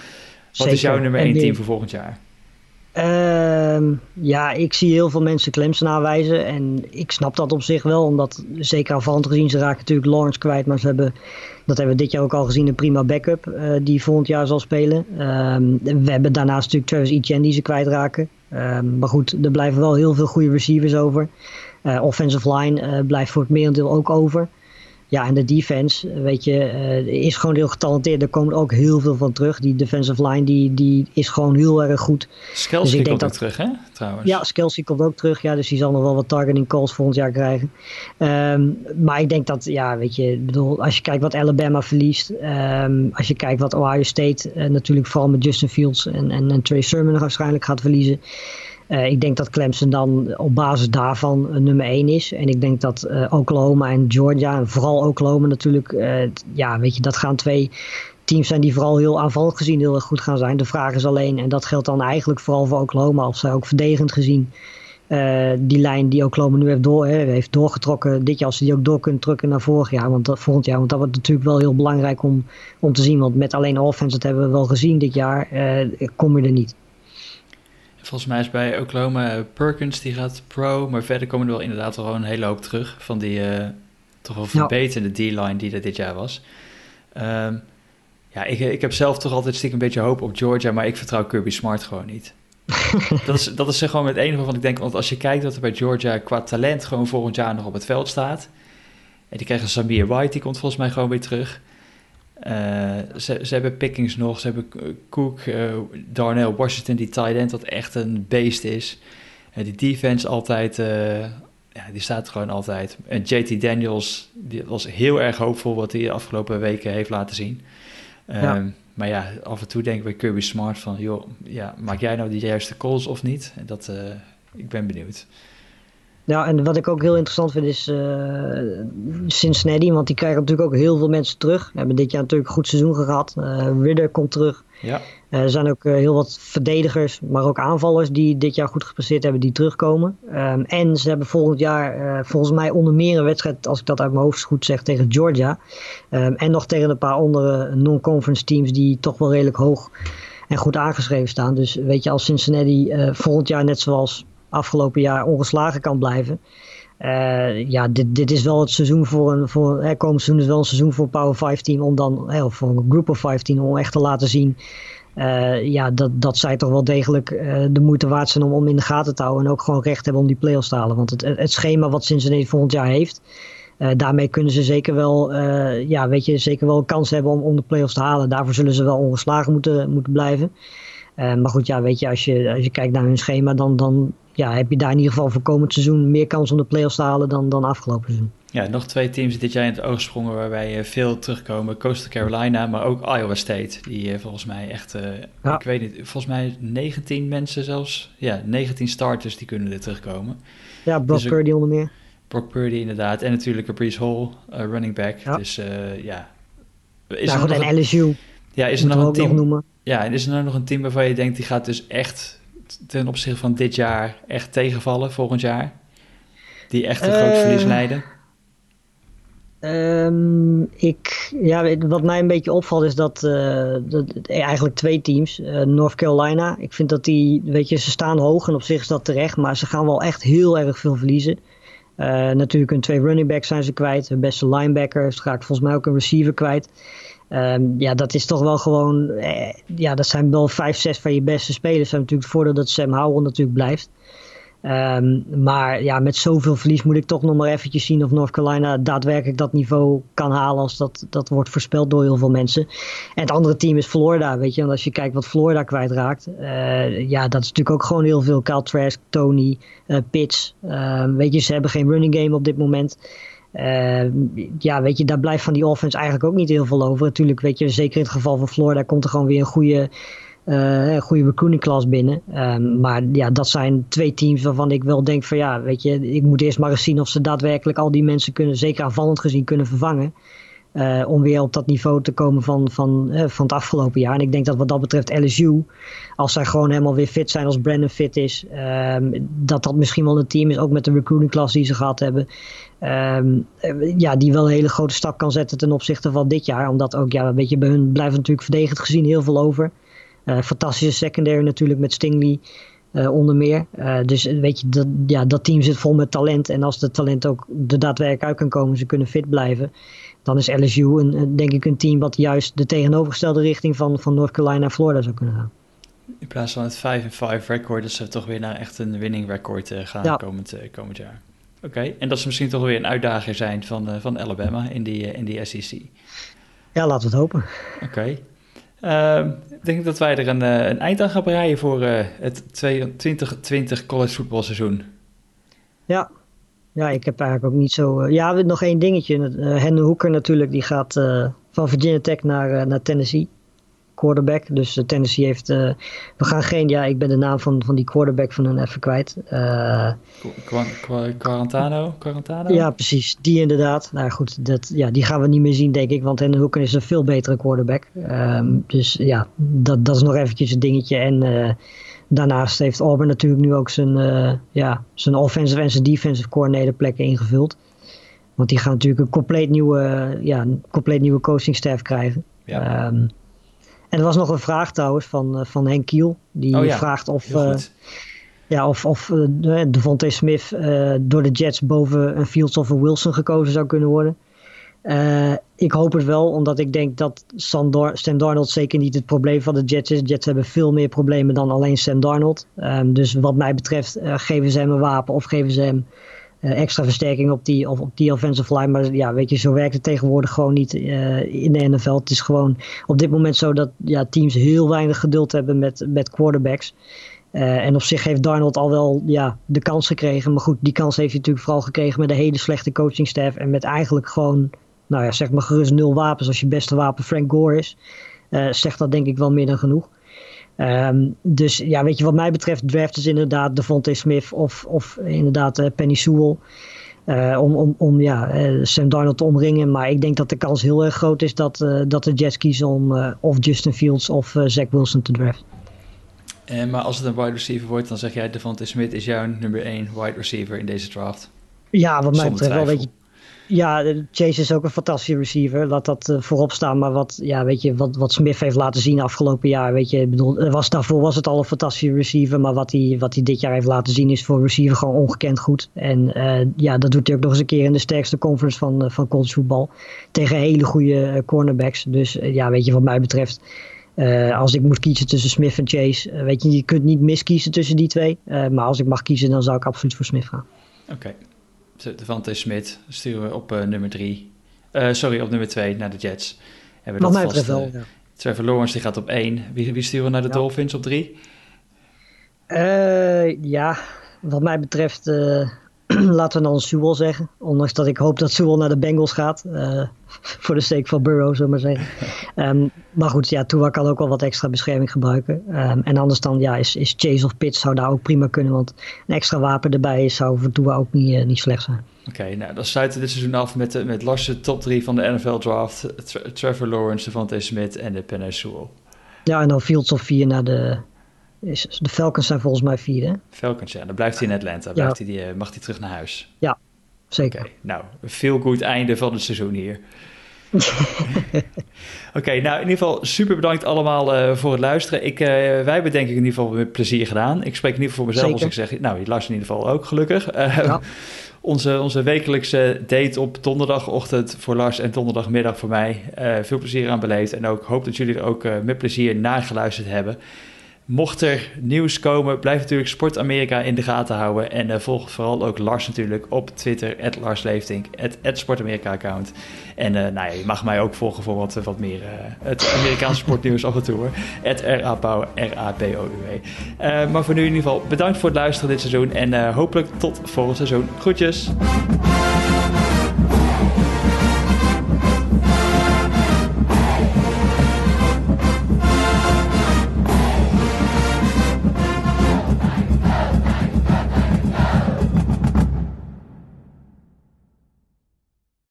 zeker. is jouw nummer één team voor volgend jaar? Uh, ja, ik zie heel veel mensen Clemson aanwijzen. En ik snap dat op zich wel. Omdat, zeker aanvallend gezien, ze raken natuurlijk Lawrence kwijt. Maar ze hebben, dat hebben we dit jaar ook al gezien, een prima backup. Uh, die volgend jaar zal spelen. Uh, we hebben daarnaast natuurlijk Travis Etienne die ze kwijtraken. Ehm, maar goed, er blijven wel heel veel goede receivers over. Uh, offensive line uh, blijft voor het merendeel ook over. Ja, en de defense, weet je, uh, is gewoon heel getalenteerd. Er komt ook heel veel van terug. Die defensive line, die, die is gewoon heel erg goed. Skelsey dus komt ook terug, hè, trouwens? Ja, Skelsey komt ook terug. Ja, dus die zal nog wel wat targeting calls volgend jaar krijgen. Um, maar ik denk dat, ja, weet je, bedoel, als je kijkt wat Alabama verliest. Um, als je kijkt wat Ohio State uh, natuurlijk vooral met Justin Fields en, en, en Trey Sermon waarschijnlijk gaat verliezen. Uh, ik denk dat Clemson dan op basis daarvan uh, nummer 1 is. En ik denk dat uh, Oklahoma en Georgia, en vooral Oklahoma natuurlijk, ja, weet je, dat gaan twee teams zijn die vooral heel aanvallend gezien heel erg goed gaan zijn. De vraag is alleen, en dat geldt dan eigenlijk vooral voor Oklahoma, of zij ook verdedigend gezien die lijn die Oklahoma nu heeft, door, hè, heeft doorgetrokken dit jaar, als ze die ook door kunnen drukken naar vorig jaar, want dat, volgend jaar. Want dat wordt natuurlijk wel heel belangrijk om, om te zien. Want met alleen offense, dat hebben we wel gezien dit jaar, kom je er niet. Volgens mij is bij Oklahoma uh, Perkins die gaat pro, maar verder komen er wel inderdaad wel een hele hoop terug van die uh, toch wel verbeterde D-line die er dit jaar was. Um, ja, ik, ik heb zelf toch altijd stiekem een beetje hoop op Georgia, maar ik vertrouw Kirby Smart gewoon niet. dat, is, dat is gewoon het enige waarvan ik denk, want als je kijkt wat er bij Georgia qua talent gewoon volgend jaar nog op het veld staat. En die krijgen Samir White, die komt volgens mij gewoon weer terug. Uh, ze, ze, hebben Pickings nog, ze hebben Cook, uh, Darnell Washington, die tight end, dat echt een beest is. Uh, die defense altijd, ja, die staat er gewoon altijd. En JT Daniels, die was heel erg hoopvol wat hij de afgelopen weken heeft laten zien. Ja. Um, maar ja, af en toe denk ik bij Kirby Smart van, joh, ja, maak jij nou die juiste calls of niet? Dat, ik ben benieuwd. Ja, en wat ik ook heel interessant vind is uh, Cincinnati, want die krijgen natuurlijk ook heel veel mensen terug. We hebben dit jaar natuurlijk een goed seizoen gehad. Uh, Ridder komt terug. Ja. Uh, er zijn ook heel wat verdedigers, maar ook aanvallers die dit jaar goed gepresteerd hebben, die terugkomen. Um, en ze hebben volgend jaar volgens mij onder meer een wedstrijd, als ik dat uit mijn hoofd goed zeg, tegen Georgia. Um, en nog tegen een paar andere non-conference teams die toch wel redelijk hoog en goed aangeschreven staan. Dus weet je, als Cincinnati volgend jaar net zoals afgelopen jaar ongeslagen kan blijven. Uh, ja, dit, dit is wel het seizoen voor een. Voor, hè, komend seizoen is wel een seizoen voor Power 5 team om dan. Hè, of voor een Group of 5 team om echt te laten zien. Uh, ja, dat, dat zij toch wel degelijk uh, de moeite waard zijn om, om in de gaten te houden. En ook gewoon recht hebben om die play-offs te halen. Want het, het schema wat Cincinnati volgend jaar heeft. daarmee kunnen ze zeker wel, ja, weet je, zeker wel een kans hebben om, om de play-offs te halen. Daarvoor zullen ze wel ongeslagen moeten, moeten blijven. maar goed, ja, weet je, als je, als je kijkt naar hun schema, dan, dan ja, heb je daar in ieder geval voor komend seizoen meer kans om de play-offs te halen dan, dan afgelopen seizoen. Ja, nog twee teams dit jaar in het oog sprongen waarbij veel terugkomen. Coastal Carolina, maar ook Iowa State. Die uh, volgens mij echt, uh, ja. ik weet niet, volgens mij 19 mensen zelfs. Ja, 19 starters die kunnen er terugkomen. Ja, Brock dus Purdy onder meer. Brock Purdy inderdaad. En natuurlijk Brees Hall, uh, running back. Ja. Dus ja. Is ja, goed, en een, LSU. Ja, is er nog een team? Nog noemen. Ja, en is er nou nog een team waarvan je denkt, die gaat dus echt ten opzichte van dit jaar echt tegenvallen volgend jaar? Die echt een uh, groot eh, verlies leiden? Um, ik, ja, wat mij een beetje opvalt is dat, uh, dat eigenlijk twee teams, uh, North Carolina, ik vind dat die, weet je, ze staan hoog en op zich is dat terecht, maar ze gaan wel echt heel erg veel verliezen. Natuurlijk hun twee running backs zijn ze kwijt, hun beste linebacker, ze raakt volgens mij ook een receiver kwijt. Um, ja, dat is toch wel gewoon. Eh, ja, dat zijn wel vijf, zes van je beste spelers. Dat natuurlijk het voordeel dat Sam Howell natuurlijk blijft. Ehm, maar ja, met zoveel verlies moet ik toch nog maar eventjes zien of North Carolina daadwerkelijk dat niveau kan halen als dat, dat wordt voorspeld door heel veel mensen. En het andere team is Florida, weet je. En als je kijkt wat Florida kwijtraakt, uh, ja, dat is natuurlijk ook gewoon heel veel. Kyle Trask, Tony, uh, Pitts. Uh, weet je, ze hebben geen running game op dit moment. Uh, ja, weet je, daar blijft van die offense eigenlijk ook niet heel veel over. Natuurlijk, weet je, zeker in het geval van Florida komt er gewoon weer een goede uh, goede recruiting binnen. Um, maar ja, dat zijn twee teams waarvan ik wel denk van ja, weet je, ik moet eerst maar eens zien of ze daadwerkelijk al die mensen kunnen, zeker aanvallend gezien, kunnen vervangen. Uh, om weer op dat niveau te komen van, van, uh, van het afgelopen jaar. En ik denk dat wat dat betreft LSU, als zij gewoon helemaal weer fit zijn, als Brandon fit is, um, dat dat misschien wel een team is, ook met de recruiting class die ze gehad hebben. Um, ja, die wel een hele grote stap kan zetten ten opzichte van dit jaar. Omdat ook, ja, weet je, bij hun blijft natuurlijk verdedigend gezien heel veel over. Fantastische secondary natuurlijk met Stingley onder meer. Dus weet je, dat, ja, dat team zit vol met talent. En als het talent ook er daadwerkelijk uit kan komen, ze kunnen fit blijven. Dan is LSU een, denk ik een team wat juist de tegenovergestelde richting van, van North Carolina en Florida zou kunnen gaan. In plaats van het 5-5 record, dat ze toch weer naar echt een winning record gaan ja. komend, komend jaar. Oké, okay. en dat ze misschien toch weer een uitdager zijn van, van Alabama in die, in die SEC. Ja, laten we het hopen. Oké. Okay. Uh, ik denk dat wij er een, een eind aan gaan breien voor uh, het 2020 college voetbalseizoen. Ja. Ja, ik heb eigenlijk ook niet zo... Uh, ja, nog één dingetje. Henry Hoeker natuurlijk, die gaat van Virginia Tech naar, naar Tennessee quarterback. Dus uh, Tennessee heeft. Uh, we gaan geen. Ja, ik ben de naam van, van die quarterback van hun even kwijt. Uh, Quarantano? Quarantano? Ja, precies. Die inderdaad. Nou goed, dat, ja, die gaan we niet meer zien, denk ik. Want Henry Hooker is een veel betere quarterback. Um, dus ja, dat, dat is nog eventjes een dingetje. En daarnaast heeft Auburn natuurlijk nu ook zijn, ja, zijn offensive en zijn defensive coordinator plekken ingevuld. Want die gaan natuurlijk een compleet nieuwe, ja, een compleet nieuwe coaching staff krijgen. Ja. Um, en er was nog een vraag trouwens van, uh, van Henk Kiel. Die oh ja, vraagt of, uh, ja, of, of uh, Devontae Smith door de Jets boven een Fields of een Wilson gekozen zou kunnen worden. Ik hoop het wel, omdat ik denk dat Sam, Dar Sam Darnold zeker niet het probleem van de Jets is. De Jets hebben veel meer problemen dan alleen Sam Darnold. Um, dus wat mij betreft geven ze hem een wapen of geven ze hem uh, extra versterking op die, of op die offensive line. Maar ja, weet je, zo werkt het tegenwoordig gewoon niet in de NFL. Het is gewoon op dit moment zo dat ja, teams heel weinig geduld hebben met, met quarterbacks. En op zich heeft Darnold al wel ja, de kans gekregen. Maar goed, die kans heeft hij natuurlijk vooral gekregen met een hele slechte coachingstaff. En met eigenlijk gewoon, nou ja, zeg maar gerust nul wapens. Als je beste wapen Frank Gore is, zegt dat denk ik wel meer dan genoeg. Um, dus ja, weet je, wat mij betreft draft is inderdaad Devontae Smith of, of inderdaad uh, Penny Sewell. Uh, om, om, om ja, uh, Sam Darnold te omringen. Maar ik denk dat de kans heel erg groot is dat, dat de Jets kiezen om of Justin Fields of Zach Wilson te draften. maar als het een wide receiver wordt, dan zeg jij Devontae Smith is jouw nummer 1 wide receiver in deze draft. Ja, wat mij betreft wel. Weet je, ja, Chase is ook een fantastische receiver. Laat dat uh, voorop staan. Maar wat, ja, weet je, wat, wat Smith heeft laten zien afgelopen jaar. Weet je, bedoel, was, daarvoor was het al een fantastische receiver. Maar wat hij, wat hij dit jaar heeft laten zien is voor receiver gewoon ongekend goed. En uh, ja, dat doet hij ook nog eens een keer in de sterkste conference van, uh, van college voetbal. Tegen hele goede cornerbacks. Dus ja, weet je, wat mij betreft. als ik moet kiezen tussen Smith en Chase. weet je, je kunt niet miskiezen tussen die twee. maar als ik mag kiezen, dan zou ik absoluut voor Smith gaan. Oké. Devante Smit sturen we op uh, nummer 3. Uh, sorry, op nummer 2 naar de Jets. Hebben Nog mij betreft wel, ja. Trevor Lawrence die gaat op 1. Wie, wie sturen we naar de ja. Dolphins op 3? Uh, ja, wat mij betreft laten we dan Sewell zeggen. Ondanks dat ik hoop dat Sewell naar de Bengals gaat. Uh, voor de steek van Burrow, zullen maar zeggen. Um, maar goed, ja, Tua kan ook wel wat extra bescherming gebruiken. Um, en anders dan ja, is, is Chase of Pitts zou daar ook prima kunnen. Want een extra wapen erbij zou voor Tua ook niet, uh, niet slecht zijn. Oké, okay, nou dan sluiten we dit seizoen af met, met Lars' top 3 van de NFL draft. Tra Trevor Lawrence, Devontae Smith en de Penny Sewell. Ja, en dan Fields of 4 naar de, is, de Falcons zijn volgens mij vierde. Falcons, ja. Dan blijft hij in Atlanta. Blijft hij, uh, mag hij terug naar huis. Ja, zeker. Okay, nou, veel goed einde van het seizoen hier. Oké, okay, nou in ieder geval super bedankt allemaal uh, voor het luisteren. Ik, uh, wij hebben denk ik in ieder geval met plezier gedaan. Ik spreek in ieder geval voor mezelf Zeker. als ik zeg, nou je luistert in ieder geval ook gelukkig. Uh, ja. onze, onze wekelijkse date op donderdagochtend voor Lars en donderdagmiddag voor mij. veel plezier aan beleefd en ook hoop dat jullie er ook met plezier naar geluisterd hebben. Mocht er nieuws komen, blijf natuurlijk Sport Amerika in de gaten houden. En uh, volg vooral ook Lars natuurlijk op Twitter, Lars Leeftink, het Sportamerika account. En uh, nou ja, je mag mij ook volgen voor wat, wat meer uh, het Amerikaanse sportnieuws af en toe hoor. Het R-A-P-O-U-E. maar voor nu in ieder geval bedankt voor het luisteren dit seizoen. En hopelijk tot volgend seizoen. Groetjes!